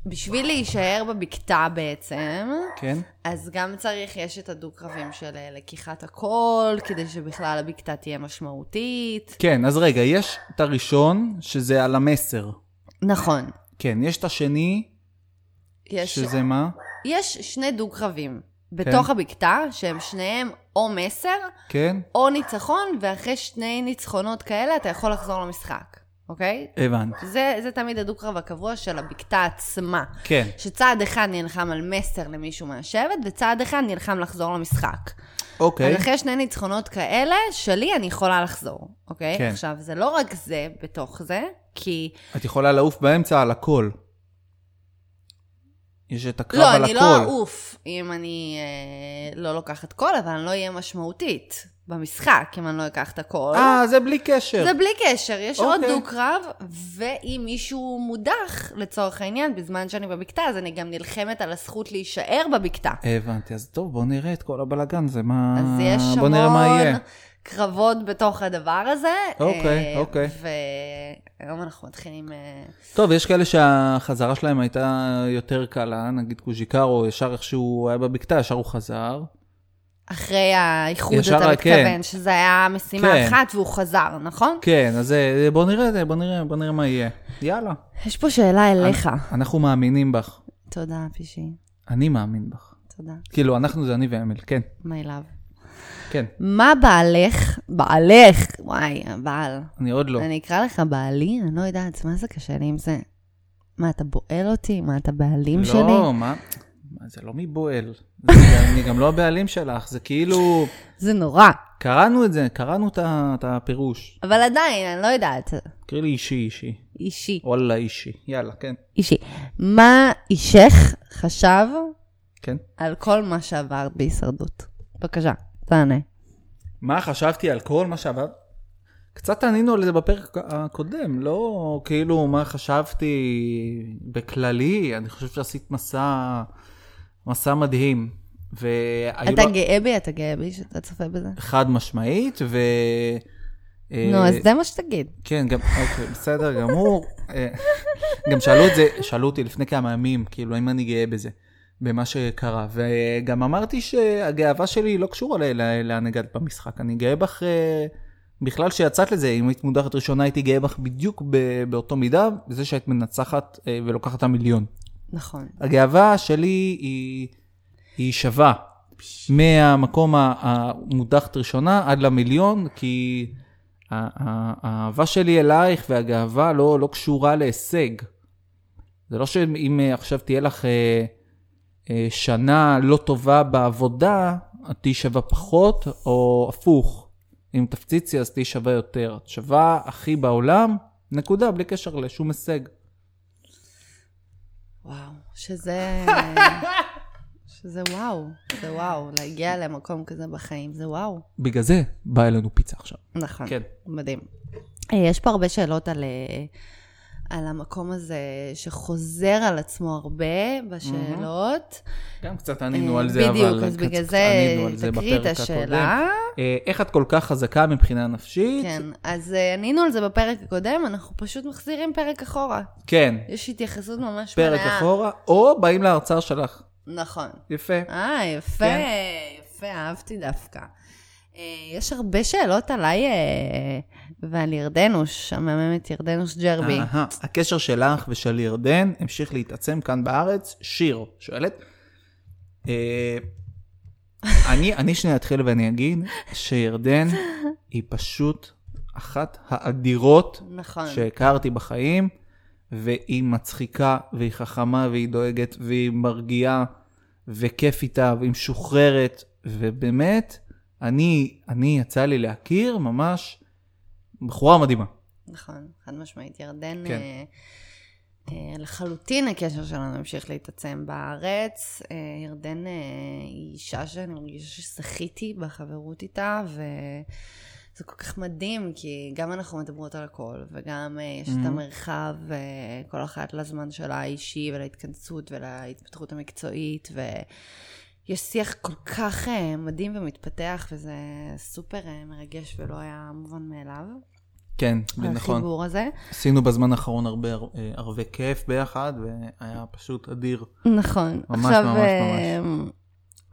בשביל להישאר בבקתה בעצם, כן? אז גם צריך, יש את הדו-קרבים של אה, לקיחת הקול, כדי שבכלל הבקתה תהיה משמעותית. כן, אז רגע, יש את הראשון, שזה על המסר. נכון. כן, יש את השני, יש, שזה מה? יש שני דו-קרבים בתוך כן. הבקתה, שהם שניהם או מסר, כן? או ניצחון, ואחרי שני ניצחונות כאלה אתה יכול לחזור למשחק, אוקיי? הבנתי. זה, זה תמיד הדו-קרב הקבוע של הבקתה עצמה. כן. שצעד אחד נלחם על מסר למישהו מהשבט, וצעד אחד נלחם לחזור למשחק. אוקיי. אז אחרי שני ניצחונות כאלה, שלי אני יכולה לחזור, אוקיי? כן. עכשיו, זה לא רק זה בתוך זה, כי... את יכולה לעוף באמצע על הכל. יש את הקרב לא, על אני הכל. לא אעוף אם אני אה, לא לוקחת קול, אבל אני לא אהיה משמעותית במשחק אם אני לא אקח את הקול. אה, זה בלי קשר. זה בלי קשר, יש אוקיי. עוד דו-קרב, ואם מישהו מודח, לצורך העניין, בזמן שאני בבקתה, אז אני גם נלחמת על הזכות להישאר בבקתה. הבנתי, אז טוב, בוא נראה את כל הבלגן, זה מה... אז יש בוא נראה מה יהיה. קרבות בתוך הדבר הזה. אוקיי, אה, אוקיי. והיום אנחנו מתחילים... אה, טוב, יש כאלה שהחזרה שלהם הייתה יותר קלה, נגיד קוז'יקרו, ישר איך שהוא היה בבקתה, ישר הוא חזר. אחרי האיחוד אתה כן. מתכוון, שזה היה משימה כן. אחת והוא חזר, נכון? כן, אז אה, בוא נראה, בוא נראה, בוא נראה מה יהיה. יאללה. יש פה שאלה אליך. אנחנו מאמינים בך. תודה, פישי. אני מאמין בך. תודה. כאילו, אנחנו זה אני ואמיל, כן, My love. כן. מה בעלך, בעלך, וואי, הבעל. אני עוד לא. אני אקרא לך בעלי? אני לא יודעת, מה זה קשה לי עם זה? מה, אתה בועל אותי? מה, אתה בעלים שלי? לא, מה? זה לא מבועל. אני גם לא הבעלים שלך, זה כאילו... זה נורא. קראנו את זה, קראנו את הפירוש. אבל עדיין, אני לא יודעת. קריא לי אישי אישי. אישי. וואלה אישי. יאללה, כן. אישי. מה אישך חשב כן. על כל מה שעברת בהישרדות? בבקשה, תענה. מה חשבתי על כל מה שעבר? קצת ענינו על זה בפרק הקודם, לא כאילו מה חשבתי בכללי, אני חושב שעשית מסע, מסע מדהים. אתה לו- גאה בי? אתה גאה בי שאתה צופה בזה? חד משמעית, ו... אה, נו, אז זה מה שתגיד. כן, גם, אוקיי, בסדר גמור. אה, גם שאלו את זה, שאלו אותי לפני כמה ימים, כאילו, האם אני גאה בזה, במה שקרה. וגם אמרתי שהגאווה שלי לא קשורה לאן הגעת במשחק. אני גאה בך אה, בכלל שיצאת לזה. אם היית מודחת ראשונה, הייתי גאה בך בדיוק באותו מידה, בזה שהיית מנצחת אה, ולוקחת את המיליון. נכון. הגאווה שלי היא, היא שווה. מהמקום המודחת ראשונה עד למיליון, כי האהבה שלי אלייך והגאווה לא, לא קשורה להישג. זה לא שאם עכשיו תהיה לך אה, שנה לא טובה בעבודה, את תהיי שווה פחות, או הפוך. אם תפציצי אז תהיי שווה יותר. את שווה הכי בעולם, נקודה, בלי קשר לשום הישג. וואו, שזה... שזה וואו, זה וואו, להגיע למקום כזה בחיים, זה וואו. בגלל זה באה אלינו פיצה עכשיו. נכון. כן. מדהים. אה, יש פה הרבה שאלות על, אה, על המקום הזה שחוזר על עצמו הרבה בשאלות. גם קצת ענינו אה, על זה, אבל... בדיוק, אז בגלל זה תקריא את השאלה. הקודם. אה, איך את כל כך חזקה מבחינה נפשית? כן, אז אה, ענינו על זה בפרק הקודם, אנחנו פשוט מחזירים פרק אחורה. כן, יש התייחסות ממש פרק מלאה. אחורה, או באים להרצאה שלך. נכון. יפה. אה, יפה, כן. יפה, אהבתי דווקא. יש הרבה שאלות עליי אה, ועל ירדנוש, המהממת ירדנוש ג'רבי. אהה, הקשר שלך ושל ירדן המשיך להתעצם כאן בארץ. שיר שואלת. אה, אני, אני שנייה אתחיל ואני אגיד שירדן היא פשוט אחת האדירות נכון. שהכרתי בחיים, והיא מצחיקה, והיא חכמה, והיא דואגת, והיא מרגיעה, וכיף איתה, והיא משוחררת, ובאמת, אני, אני יצא לי להכיר ממש בחורה מדהימה. נכון, חד משמעית. ירדן כן. אה, אה, לחלוטין הקשר שלנו המשיך להתעצם בארץ. אה, ירדן היא אישה שאני מרגישה שזכיתי בחברות איתה, וזה כל כך מדהים, כי גם אנחנו מדברות על הכל, וגם יש את Mhm. המרחב, כל אחת לזמן שלה האישי, ולהתכנסות, ולהתפתחות המקצועית, ויש שיח כל כך מדהים ומתפתח, וזה סופר מרגש ולא היה מובן מאליו. כן, נכון. החיבור הזה. עשינו בזמן האחרון הרבה אה, ערבי כיף ביחד, והיה פשוט אדיר. נכון. ממש, עכשיו, ממש, אה,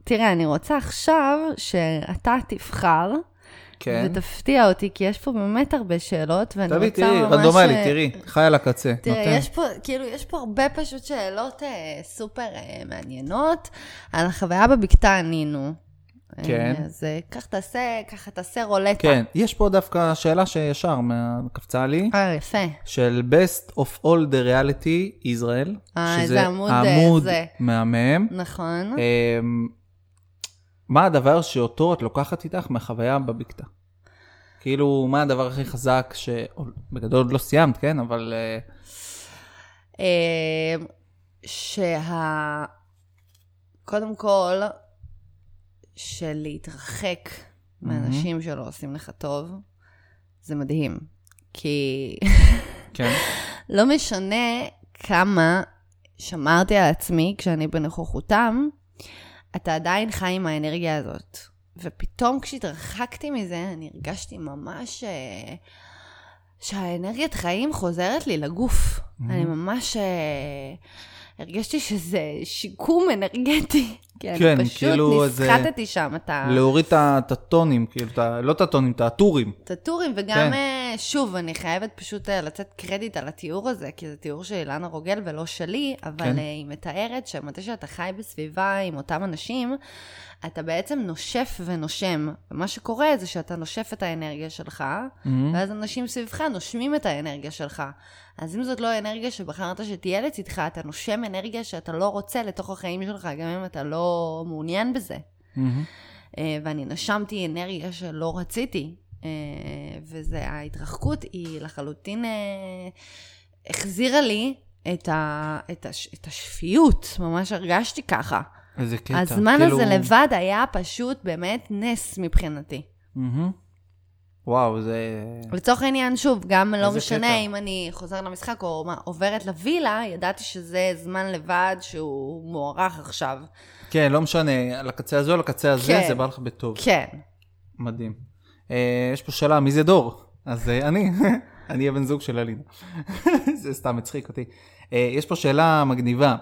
תראה, אני רוצה עכשיו שאתה תבחר, כן. ותפתיע אותי, כי יש פה באמת הרבה שאלות, ואני תביא, רוצה תראי, ממש... רנדומלי, אה, תראי, חי על הקצה. תראה, נותן. יש פה, כאילו, יש פה הרבה פשוט שאלות אה, סופר אה, מעניינות. על החוויה בבקתה ענינו. אה, כן. אז אה, קח תעשה, ככה תעשה רולטה. כן, יש פה דווקא שאלה שישר קפצה לי, אה, יפה. של Best of all the reality Israel, אה, שזה איזה עמוד, אה, עמוד זה. מהמם. נכון. אמ, מה הדבר שאותו את לוקחת איתך מהחוויה בבקתה? כאילו, מה הדבר הכי חזק, שבגדול עוד לא סיימת, כן? אבל אה, אה, שה... קודם כל, של להתרחק מאנשים שלא עושים לך טוב, זה מדהים. כי כן, לא משנה כמה שמרתי על עצמי כשאני בנוכחותם, אתה עדיין חי עם האנרגיה הזאת. ופתאום כשהתרחקתי מזה, אני הרגשתי ממש אה, שהאנרגיית חיים חוזרת לי לגוף. אני ממש אה, הרגשתי שזה שיקום אנרגטי. כן, אני פשוט כאילו איזה- נסחטתי שם. אתה... להוריד את הטונים, כאילו, את ה- לא את הטונים, את הטורים. את הטורים, וגם, כן. כן. שוב, אני חייבת פשוט אה, לתת קרדיט על התיאור הזה, כי זה תיאור של אילנה רוגל ולא שלי, אבל כן. כן. היא מתארת שמתי שאתה חי בסביבה עם אותם אנשים, אתה בעצם נושף ונושם. ומה שקורה זה שאתה נושף את האנרגיה שלך, Mhm. ואז אנשים סביבך נושמים את האנרגיה שלך. אז אם זאת לא האנרגיה שבחרת שתהיה לצדך, אתה נושם אנרגיה שאתה לא רוצה לתוך החיים שלך, גם אם אתה לא מעוניין בזה. אה, ואני נשמתי אנרגיה שלא רציתי. אה, וזה, ההתרחקות היא לחלוטין אה, החזירה לי את, ה, את, הש, את השפיות, ממש הרגשתי ככה. איזה קטע. הזמן כאילו- הזה לבד היה פשוט באמת נס מבחינתי. מהמם. וואו, זה... לצורך העניין, שוב, גם לא משנה קטע. אם אני חוזרת למשחק או מה, עוברת לווילה, ידעתי שזה זמן לבד שהוא מוארך עכשיו. כן, לא משנה, על הקצה הזה או על הקצה הזה, כן. זה בא לך בטוב. כן. מדהים. אה, יש פה שאלה, מי זה דור? אז אה, אני, אני הבן זוג של אלינה. זה סתם הצחיק אותי. אה, יש פה שאלה מגניבה,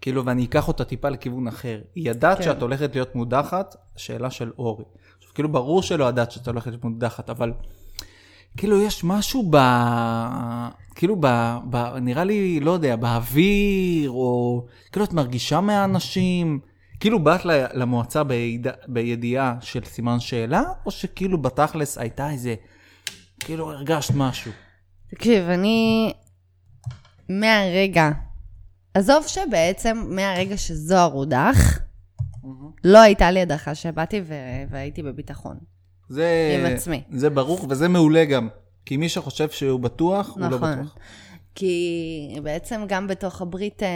כאילו, ואני אקח אותה טיפה לכיוון אחר. ידעת כן. שאת הולכת להיות מודחת? שאלה של אורי. עכשיו, כאילו, ברור שלא ידעת שאת הולכת להיות מודחת, אבל כאילו, יש משהו ב... כאילו, ב... ב... נראה לי, לא יודע, באוויר, או... כאילו, את מרגישה מהאנשים? כאילו, באת למועצה ביד... בידיעה של סימן שאלה, או שכאילו בתכלס הייתה איזה... כאילו, הרגשת משהו? תקשיב, אני מהרגע, עזוב שבעצם מהרגע שזוהר הודח, לא הייתה לי הדחה שבאתי ו... והייתי בביטחון. זה... עם עצמי. זה ברור, וזה מעולה גם. כי מי שחושב שהוא בטוח, הוא לא נכון. בטוח. כי בעצם גם בתוך הברית, אה,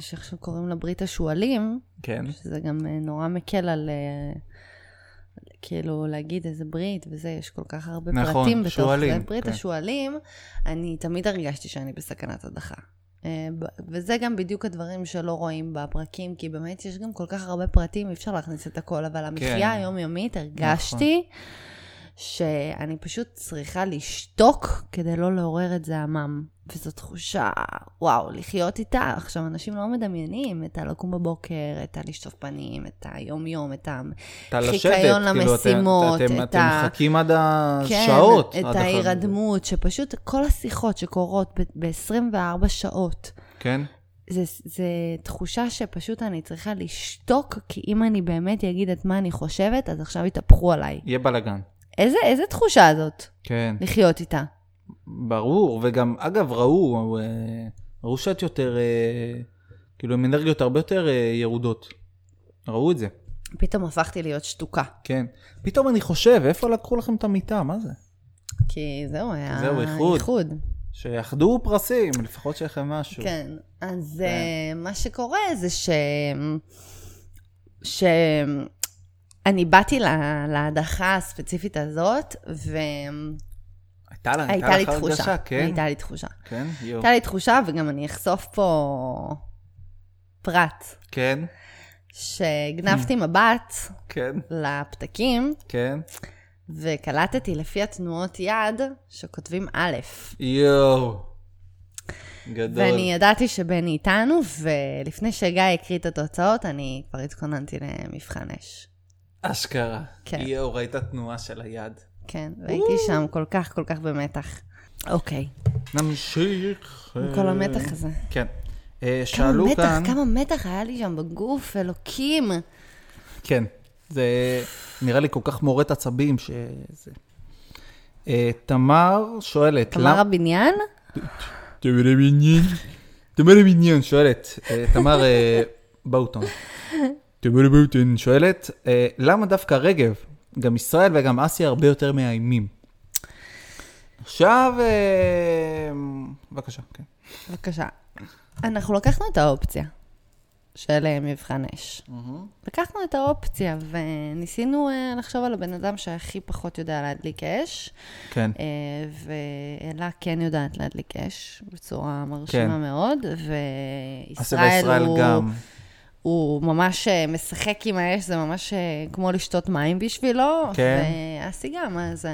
שעכשיו קוראים לה ברית השועלים, כן. שזה גם אה, נורא מקל על אה, כאילו להגיד איזה ברית וזה, יש כל כך הרבה נכון, פרטים בתוך שועלים, זה. ברית כן. השועלים, אני תמיד הרגשתי שאני בסכנת הדחה. אה, וזה גם בדיוק הדברים שלא רואים בפרקים, כי באמת יש גם כל כך הרבה פרטים, אי אפשר להכניס את הכל, אבל המחיה כן. היומיומית, הרגשתי שאני פשוט צריכה לשתוק כדי לא לעורר את זעמם. וזו תחושה, וואו, לחיות איתה. עכשיו, אנשים לא מדמיינים את הלקום בבוקר, את הלשטוף פנים, את היום-יום, את ה... אתה לשבת, חיקיון כאילו, אתם- למשימות, אתם, את אתם ה- מחכים עד כן, השעות. את עד אחר- ההירדמות, שפשוט כל השיחות שקורות ב-24 שעות, כן? זה, זה תחושה שפשוט אני צריכה לשתוק, כי אם אני באמת אגיד את מה אני חושבת, אז עכשיו יתהפכו עליי. יהיה בלאגן. איזה, איזה תחושה זאת, כן, לחיות איתה? ברור. וגם, אגב, ראו, אה, ראו שאת יותר, אה, כאילו, עם אנרגיות הרבה יותר אה, ירודות. ראו את זה, פתאום הפכתי להיות שתוקה. כן. פתאום אני חושב, איפה לקחו לכם את המיטה? מה זה? כי זהו, היה זהו, איחוד. איחוד. שיאחדו פרסים, לפחות שיהיה לכם משהו. כן, אז כן. מה שקורה זה ש... שאני באתי לה- להדחה הספציפית הזאת, הייתה לה- והייתה לי לך תחושה. הרגשה, כן? הייתה לי תחושה. כן, יואו. הייתה לי תחושה, וגם אני אחשוף פה פרט, כן, שגנבתי מבט כן, לפתקים, כן. וקלטתי לפי התנועות יד שכותבים א', יואו. גדול. ואני ידעתי שבני איתנו, ולפני שגיא הקריא את התוצאות, אני כבר התכוננתי למבחן אש. אשכרה. כן. יואו, ראית תנועה של היד. כן, והייתי שם כל כך כל כך במתח. אוקיי, נמשיך. עם כל המתח הזה. כן. אה, כמה שאלו מתח, כאן... כמה מתח היה לי שם בגוף, אלוקים. כן. זה נראה לי כל כך מורט עצבים שזה... אה, תמר שואלת, תמר הבניין? תמר הבניין. תמר הבניין שואלת, אה, תמר אה, באוטון. תמר באוטון שואלת, אה, למה דווקא רגב? גם ישראל וגם אסיה הרבה יותר מאיימים. עכשיו, אה, בבקשה, כן. בבקשה. אנחנו לקחנו את האופציה של אה, מבחן אש. לקחנו את האופציה וניסינו אה, לחשוב על הבן אדם שהכי פחות יודע להדליק אש, כן, ואלה כן יודעת להדליק אש בצורה מרשימה כן. מאוד, וישראל הוא, גם. הוא ממש אה, משחק עם האש, זה ממש אה, כמו לשתות מים בשבילו, כן. ואסי גם, אז...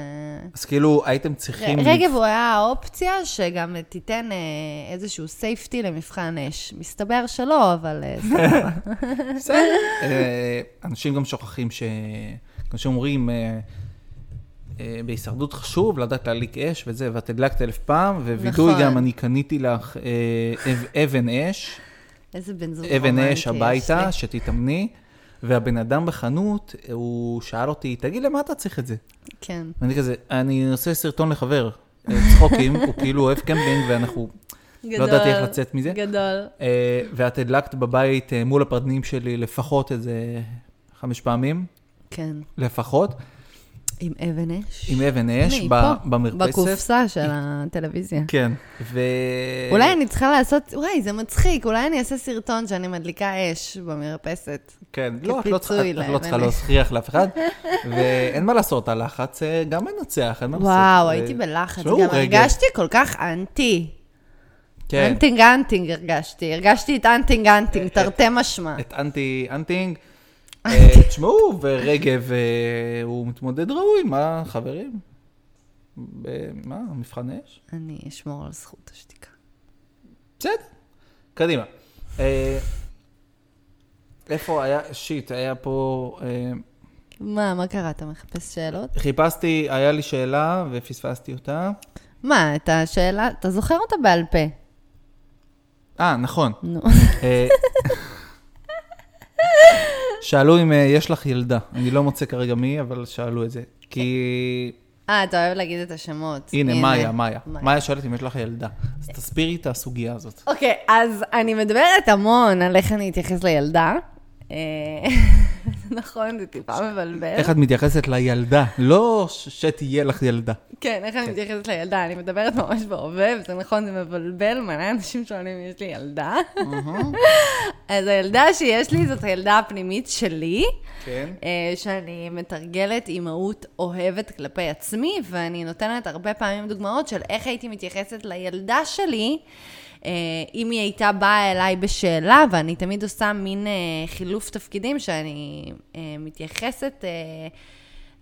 אז כאילו, הייתם צריכים... רגב הוא היה האופציה שגם תיתן אה, איזשהו סייפטי למבחן אש. מסתבר שלא, אבל סבבה. בסדר. אנשים גם שוכחים ש... אנשים אומרים, אה, אה, בהישרדות חשוב לדעת להדליק אש וזה, ואת הדלקת אלף פעם, ווידוי נכון. גם, אני קניתי לך אב- אבן אש, איזה בן זוג אבן רומנטי אש יש הביתה, לי. שתתאמני, והבן אדם בחנות, הוא שאל אותי, תגיד, למה אתה צריך את זה? כן. ואני כזה, אני עושה סרטון לחבר, אה, צחוקים, הוא כאילו אוהב קמפינג, ואנחנו, גדול. לא ידעתי איך לצאת מזה. גדול. אה, ואת הדלקת בבית אה, מול הפרדנים שלי לפחות איזה חמש פעמים, כן. לפחות, עם אבן אש. עם אבן אש ב- פה, במרפסת. בקופסה של הטלוויזיה. כן, ו... אולי אני צריכה לעשות, וואי, זה מצחיק, אולי אני אעשה סרטון שאני מדליקה אש במרפסת. כן, לא, את לא צריכה, את לא צריכה אש. להוכיח לאף אחד, ואין מה לעשות, הלחץ אה, גם מנצח, אין מה לעשות. וואו, ו- הייתי בלחץ. גם. הרגשתי כל כך אנטי. כן, אנטינג אנטינג הרגשתי. הרגשתי את אנטינג אנטינג, תרתי משמע. את אנטי אנטינג. אה, תשמעו, ורגב אה, הוא מתמודד ראוי, מה, חברים? מה, מבחן אש? אני אשמור על זכות השתיקה. בסדר, קדימה. אה, איפה היה, שיט, היה פה, מה, מה קרה? אתה מחפש שאלות? חיפשתי, היה לי שאלה ופספסתי אותה. מה, את השאלה, אתה זוכר אותה בעל פה. אה, נכון. נו. אה, שאלו אם אה, יש לך ילדה. אני לא מוצא כרגע מי, אבל שאלו את זה. כי... אה, אתה אוהב להגיד את השמות. הנה, מאיה, מאיה. מאיה. מאיה שואלת אם יש לך ילדה. אז תסבירי את הסוגיה הזאת. אוקיי, אז אני מדברת המון על איך אני אתייחס לילדה. נכון, זה טיפה מבלבל. איך את מתייחסת לילדה? לא שתהיה לך ילדה. כן, איך אני מתייחסת לילדה? אני מדברת ממש בהווה, וזה נכון, זה מבלבל, מלא אנשים שואלים אם יש לי ילדה. אז הילדה שיש לי זאת הילדה הפנימית שלי, כן. אה, שאני מתרגלת אימהות אוהבת כלפי עצמי, ואני נותנת הרבה פעמים דוגמאות של איך הייתי מתייחסת לילדה שלי, אם היא הייתה באה אליי בשאלה, ואני תמיד עושה מין אה, חילוף תפקידים, שאני אה, מתייחסת אה,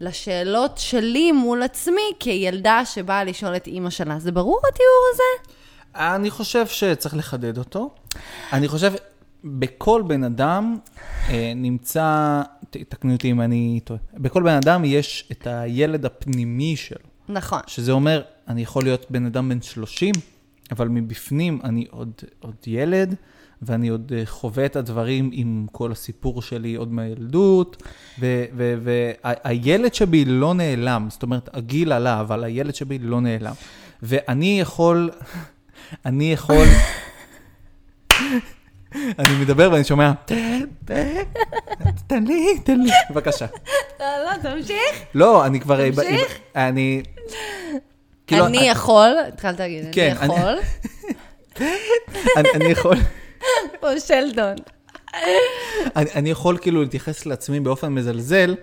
לשאלות שלי מול עצמי כילדה שבאה לשאול את אימא שלה. זה ברור התיאור הזה? אני חושב שצריך לחדד אותו. אני חושב, בכל בן אדם אה, נמצא, ת- תקני אותי אם אני טועה, בכל בן אדם יש את הילד הפנימי שלו, נכון. שזה אומר, אני יכול להיות בן אדם בן 30, אבל מבפנים אני עוד, עוד ילד, ואני עוד אה, חווה את הדברים עם כל הסיפור שלי עוד מהילדות, והילד שבי לא נעלם, זאת אומרת, הגיל עלה, אבל הילד שבי לא נעלם. ואני יכול, אני יכול, אני מדבר ואני שומע, תן לי, תן לי, בבקשה. לא, לא, תמשיך. לא, אני כבר... תמשיך. אני... כאילו, אני יכול, התחלת להגיד, אני כן, יכול, אני, אני יכול, או שלדון. אני, יכול כאילו להתייחס לעצמי באופן מזלזל,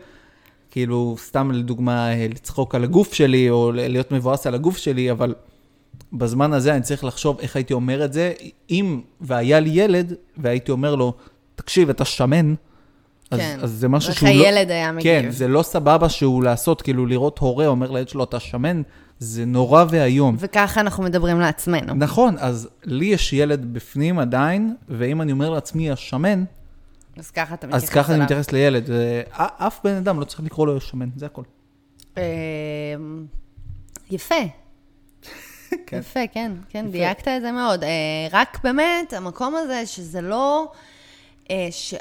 כאילו, סתם לדוגמה, אה, לצחוק על הגוף שלי, או להיות מבואס על הגוף שלי, אבל בזמן הזה אני צריך לחשוב איך הייתי אומר את זה, אם והיה לי ילד, והייתי אומר לו, תקשיב, אתה שמן, אז, כן. אז זה משהו איך שהוא לא... הילד היה מגיב. כן, זה לא סבבה שהוא לעשות, כאילו לראות הורה אומר לילד שלו, אתה שמן, זה נורא ואיום. וככה אנחנו מדברים לעצמנו. נכון, אז לי יש ילד בפנים עדיין, ואם אני אומר לעצמי השמן, אז ככה אתה מתייחס אז ככה אני אליו. מתייחס לילד. אה, אף בן אדם לא צריך לקרוא לו שמן, זה הכל. אמ, יפה. כן. יפה, כן, כן, דייקת את זה מאוד. אה, רק באמת, המקום הזה שזה לא... אה, ש...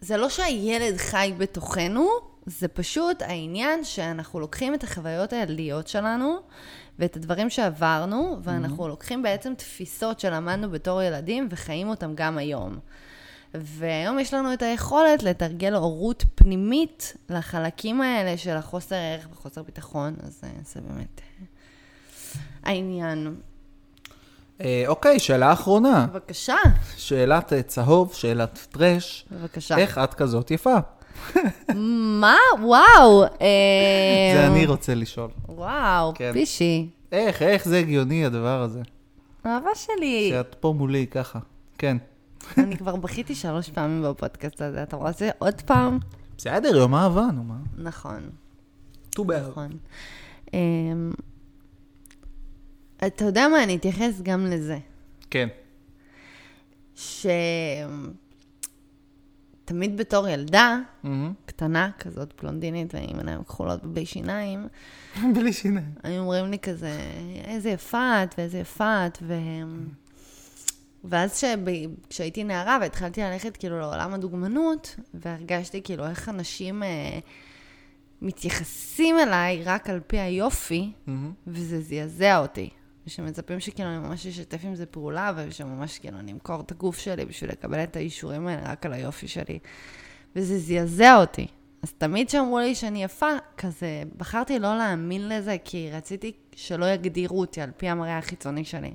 זה לא שהילד חי בתוכנו, זה פשוט העניין שאנחנו לוקחים את החוויות הילדיות שלנו ואת הדברים שעברנו, ואנחנו לוקחים בעצם תפיסות שלמדנו בתור ילדים וחיים אותם גם היום. והיום יש לנו את היכולת לתרגל הורות פנימית לחלקים האלה של החוסר ערך וחוסר ביטחון, אז אה, זה באמת אה, העניין. אה, אוקיי, שאלה אחרונה. בבקשה, שאלת צהוב, שאלת טרש. בבקשה. איך את כזאת יפה? מה? וואו. אה, זה אני רוצה לשאול. וואו, כן. פישי. איך, איך זה הגיוני הדבר הזה? אהבה שלי. שאת פה מולי ככה. כן. אני כבר בכיתי שלוש פעמים בפודקאסט הזה, אתה רוצה עוד פעם? בסדר, יום אהבה, נו מה. נכון, ט"ו באב. נכון. אמ, אתה יודע מה, אני אתייחס גם לזה. כן. שתמיד בתור ילדה, מהמם. קטנה כזאת, בלונדינית, ועם עיניים כחולות ובלי שיניים, בלי שיניים. היו אומרים לי כזה, איזה יפה את ואיזה יפה את, ו... ואז שב... כשהייתי נערה והתחלתי ללכת כאילו לעולם הדוגמנות, והרגשתי כאילו איך אנשים אה, מתייחסים אליי רק על פי היופי, מהמם. וזה זעזע אותי. ושמצפים שכאילו אני ממש אשתף עם זה פעולה, ושממש כאילו אני אמכור את הגוף שלי בשביל לקבל את האישורים האלה רק על היופי שלי. וזה זעזע אותי. אז תמיד כשאמרו לי שאני יפה, כזה, בחרתי לא להאמין לזה, כי רציתי שלא יגדירו אותי על פי המראה החיצוני שלי.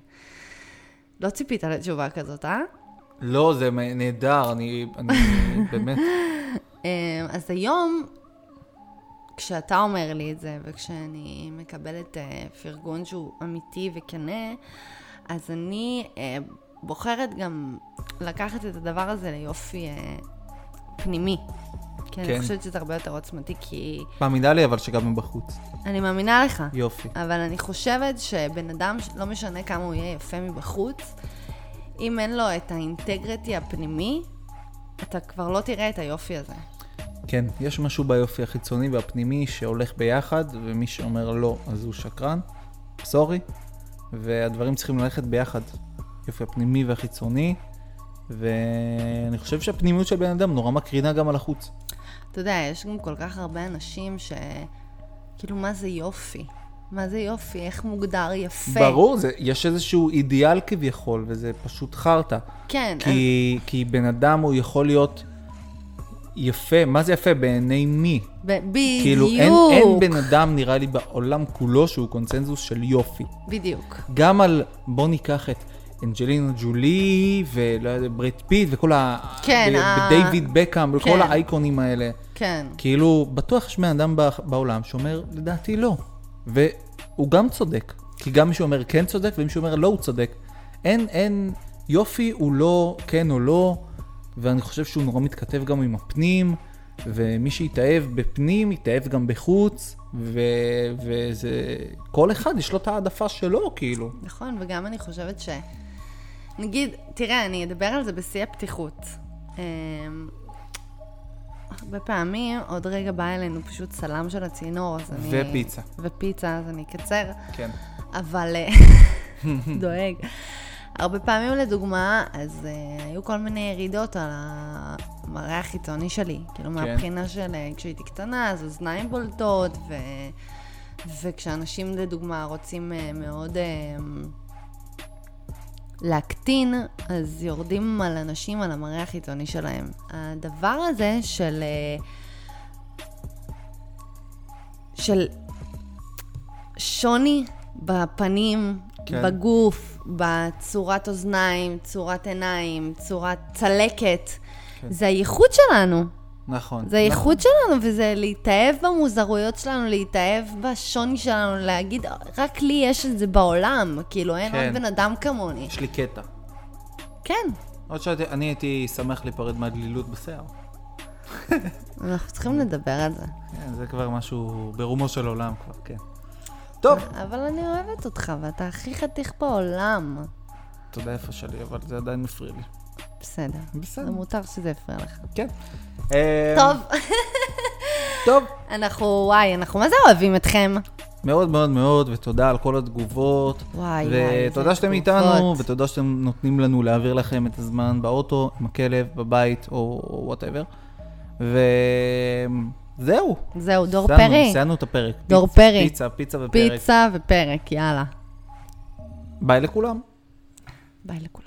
לא ציפית לתשובה כזאת, אה? לא, זה נהדר, אני אני באמת... אמ, אז היום, כשאתה אומר לי את זה, וכשאני מקבלת אה, פרגון שהוא אמיתי וכנה, אז אני אה, בוחרת גם לקחת את הדבר הזה ליופי אה, פנימי. כי אני כן. חושבת שזה הרבה יותר עוצמתי, כי מאמינה לי, אבל שגם מבחוץ. אני מאמינה לך. יופי. אבל אני חושבת שבן אדם, לא משנה כמה הוא יהיה יפה מבחוץ, אם אין לו את האינטגריטי הפנימי, אתה כבר לא תראה את היופי הזה. כן, יש משהו ביופי החיצוני והפנימי שהולך ביחד, ומי שאומר לא, אז הוא שקרן, סורי, והדברים צריכים ללכת ביחד. יופי הפנימי והחיצוני, ואני חושב שהפנימיות של בן אדם נורא מקרינה גם על החוץ. אתה יודע, יש גם כל כך הרבה אנשים ש... כאילו, מה זה יופי? מה זה יופי? איך מוגדר יפה? ברור, זה, יש איזשהו אידיאל כביכול, וזה פשוט חרטא. כן, כי, כי בן אדם הוא יכול להיות יפה, מה זה יפה? בעיני מי? בדיוק. כאילו, אין, אין בן אדם, נראה לי, בעולם כולו שהוא קונצנזוס של יופי. בדיוק. גם על, בוא ניקח את אנג'לינה ג'ולי, ולא יודע, ברד פיט, וכל ה... כן, בדייוויד בקאם, וכל כן. האייקונים האלה. כן. כאילו, בטוח יש בן אדם בעולם שאומר, לדעתי לא. והוא גם צודק. כי גם מישהו אומר כן צודק, ומישהו אומר לא, הוא צודק. אין, אין, יופי הוא לא כן או לא, ואני חושב שהוא נורא מתכתב גם עם הפנים, ומי שיתאהב בפנים, יתאהב גם בחוץ, ו, וזה... כל אחד יש לו את העדפה שלו, כאילו. נכון, וגם אני חושבת ש... נגיד, תראה, אני אדבר על זה בשיא הפתיחות. אמ, הרבה פעמים, עוד רגע בא אלינו פשוט צלם של הצינור, אז אני... ופיצה. ופיצה, אז אני אקצר. כן. אבל... דואג. הרבה פעמים, לדוגמה, אז uh, היו כל מיני ירידות על המראה החיצוני שלי. כאילו, כן. מהבחינה של אה, כשהייתי קטנה, אז אוזניים בולטות, ו... וכשאנשים, לדוגמה, רוצים uh, מאוד uh, להקטין, אז יורדים על אנשים על המראה החיצוני שלהם. הדבר הזה של... Uh, של שוני בפנים, כן. בגוף, בצורת אוזניים, צורת עיניים, צורת צלקת. כן. זה הייחוד שלנו. נכון. זה הייחוד שלנו, וזה להתאהב במוזרויות שלנו, להתאהב בשוני שלנו, להגיד, רק לי יש את זה בעולם, כאילו, אין כן. עוד בן אדם כמוני. יש לי קטע. כן, עוד שאני הייתי שמח להיפרד מהדלילות בשיער. אנחנו צריכים לדבר על זה. כן, זה כבר משהו ברומו של עולם כבר, כן. טוב. אבל אני אוהבת אותך, ואתה הכי חתיך בעולם. אתה יודע איפה שלי, אבל זה עדיין מפריע לי. בסדר. בסדר. מותר שזה יפריע לך. כן. טוב, טוב. אנחנו, וואי, אנחנו מה זה אוהבים אתכם? מאוד מאוד מאוד, ותודה על כל התגובות. וואי, וואי, איזה ותודה שאתם תגובות. איתנו, ותודה שאתם נותנים לנו להעביר לכם את הזמן באוטו, עם הכלב, בבית, או whatever. וזהו. זהו, דור סיימנו, פרי. סיימנו את הפרק. דור פיצ- פרי. פיצה, פיצה ופרק. פיצה ופרק, יאללה. ביי לכולם. ביי לכולם.